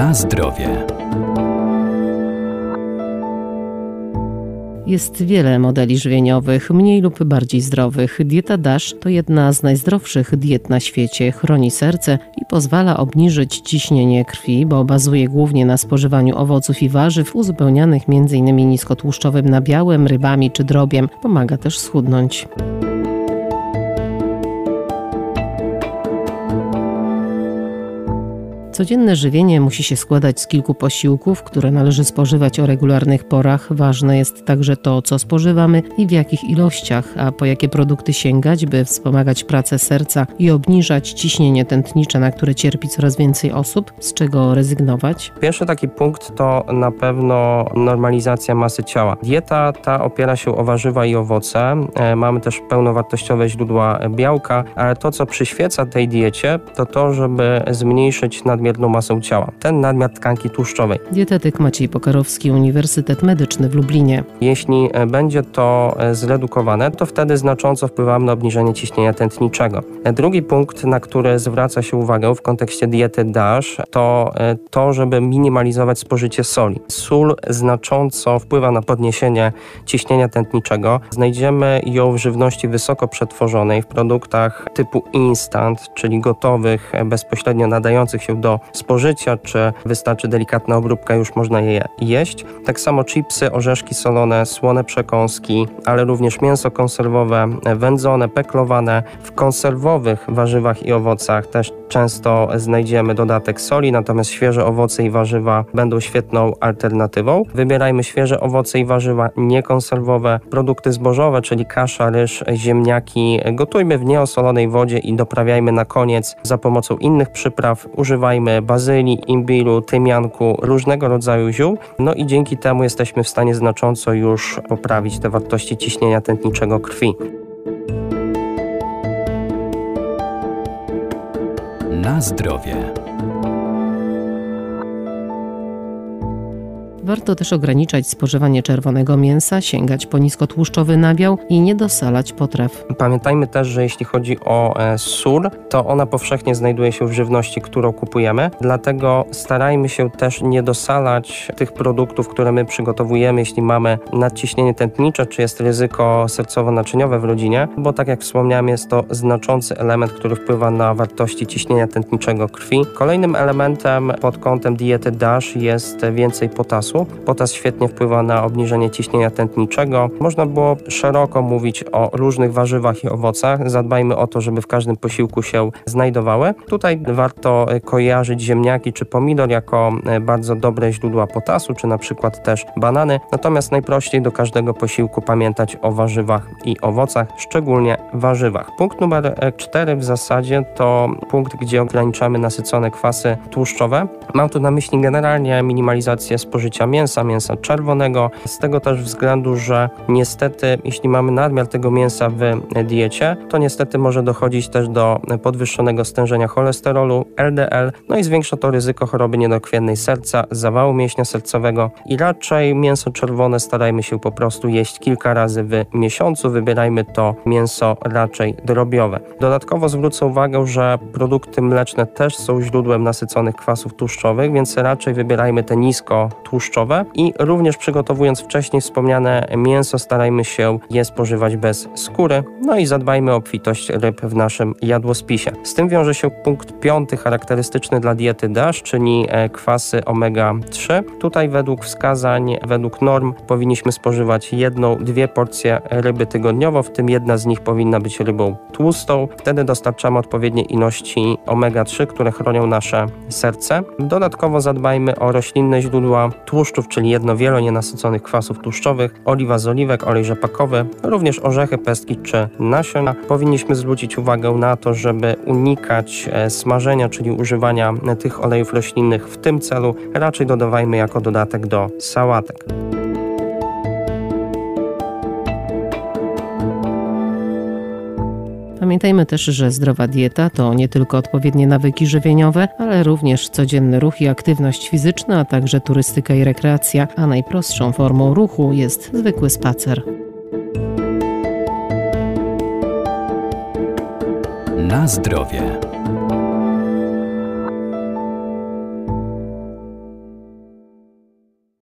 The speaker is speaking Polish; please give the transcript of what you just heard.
Na zdrowie. Jest wiele modeli żywieniowych, mniej lub bardziej zdrowych. Dieta DASH to jedna z najzdrowszych diet na świecie. Chroni serce i pozwala obniżyć ciśnienie krwi, bo bazuje głównie na spożywaniu owoców i warzyw uzupełnianych m.in. niskotłuszczowym nabiałem, rybami czy drobiem. Pomaga też schudnąć. Codzienne żywienie musi się składać z kilku posiłków, które należy spożywać o regularnych porach. Ważne jest także to, co spożywamy i w jakich ilościach, a po jakie produkty sięgać, by wspomagać pracę serca i obniżać ciśnienie tętnicze, na które cierpi coraz więcej osób, z czego rezygnować. Pierwszy taki punkt to na pewno normalizacja masy ciała. Dieta ta opiera się o warzywa i owoce. E, mamy też pełnowartościowe źródła białka, ale to, co przyświeca tej diecie, to to, żeby zmniejszyć nadmiar nadmierną masą ciała. Ten nadmiar tkanki tłuszczowej. Dietetyk Maciej Pokarowski, Uniwersytet Medyczny w Lublinie. Jeśli e, będzie to e, zredukowane, to wtedy znacząco wpływamy na obniżenie ciśnienia tętniczego. E, drugi punkt, na który zwraca się uwagę w kontekście diety DASH, to to, żeby minimalizować spożycie soli. Sól znacząco wpływa na podniesienie ciśnienia tętniczego. Znajdziemy ją w żywności wysoko przetworzonej, w produktach typu instant, czyli gotowych, bezpośrednio nadających się do spożycia, czy wystarczy delikatna obróbka, już można je jeść. Tak samo chipsy, orzeszki solone, słone przekąski, ale również mięso konserwowe, wędzone, peklowane. W konserwowych warzywach i owocach też często znajdziemy dodatek soli, natomiast świeże owoce i warzywa będą świetną alternatywą. Wybierajmy świeże owoce i warzywa niekonserwowe, produkty zbożowe, czyli kasza, ryż, ziemniaki. Gotujmy w nieosolonej wodzie i doprawiajmy na koniec za pomocą innych przypraw. Używajmy bazylii, imbiru, tymianku, różnego rodzaju ziół. No i dzięki temu jesteśmy w stanie znacząco już poprawić te wartości ciśnienia tętniczego krwi. Na zdrowie. Warto też ograniczać spożywanie czerwonego mięsa, sięgać po niskotłuszczowy nabiał i nie dosalać potraw. Pamiętajmy też, że jeśli chodzi o e, sól, to ona powszechnie znajduje się w żywności, którą kupujemy, dlatego starajmy się też nie dosalać tych produktów, które my przygotowujemy, jeśli mamy nadciśnienie tętnicze, czy jest ryzyko sercowo-naczyniowe w rodzinie, bo tak jak wspomniałem, jest to znaczący element, który wpływa na wartości ciśnienia tętniczego krwi. Kolejnym elementem pod kątem diety DASH jest więcej potasu. Potas świetnie wpływa na obniżenie ciśnienia tętniczego. Można było szeroko mówić o różnych warzywach i owocach. Zadbajmy o to, żeby w każdym posiłku się znajdowały. Tutaj warto kojarzyć ziemniaki czy pomidor jako e, bardzo dobre źródła potasu, czy na przykład też banany. Natomiast najprościej do każdego posiłku pamiętać o warzywach i owocach, szczególnie warzywach. Punkt numer 4 w zasadzie to punkt, gdzie ograniczamy nasycone kwasy tłuszczowe. Mam tu na myśli generalnie minimalizację spożycia mięsa, mięsa czerwonego. Z tego też względu, że niestety, jeśli mamy nadmiar tego mięsa w diecie, to niestety może dochodzić też do podwyższonego stężenia cholesterolu, LDL, no i zwiększa to ryzyko choroby niedokrwiennej serca, zawału mięśnia sercowego i raczej mięso czerwone starajmy się po prostu jeść kilka razy w miesiącu. Wybierajmy to mięso raczej drobiowe. Dodatkowo zwrócę uwagę, że produkty mleczne też są źródłem nasyconych kwasów tłuszczowych, więc raczej wybierajmy te nisko tłuszczowe i również przygotowując wcześniej wspomniane mięso starajmy się je spożywać bez skóry, no i zadbajmy o obfitość ryb w naszym jadłospisie. Z tym wiąże się punkt piąty charakterystyczny dla diety DASH, czyli e, kwasy omega-3. Tutaj według wskazań, według norm powinniśmy spożywać jedną, dwie porcje ryby tygodniowo, w tym jedna z nich powinna być rybą tłustą. Wtedy dostarczamy odpowiednie ilości omega-3, które chronią nasze serce. Dodatkowo zadbajmy o roślinne źródła tłuszczu tłuszczów, czyli jedno-wielonienasyconych kwasów tłuszczowych, oliwa z oliwek, olej rzepakowy, również orzechy, pestki czy nasiona. Powinniśmy zwrócić uwagę na to, żeby unikać e, smażenia, czyli używania tych olejów roślinnych w tym celu. Raczej dodawajmy jako dodatek do sałatek. Pamiętajmy też, że zdrowa dieta to nie tylko odpowiednie nawyki żywieniowe, ale również codzienny ruch i aktywność fizyczna, a także turystyka i rekreacja, a najprostszą formą ruchu jest zwykły spacer. Na zdrowie.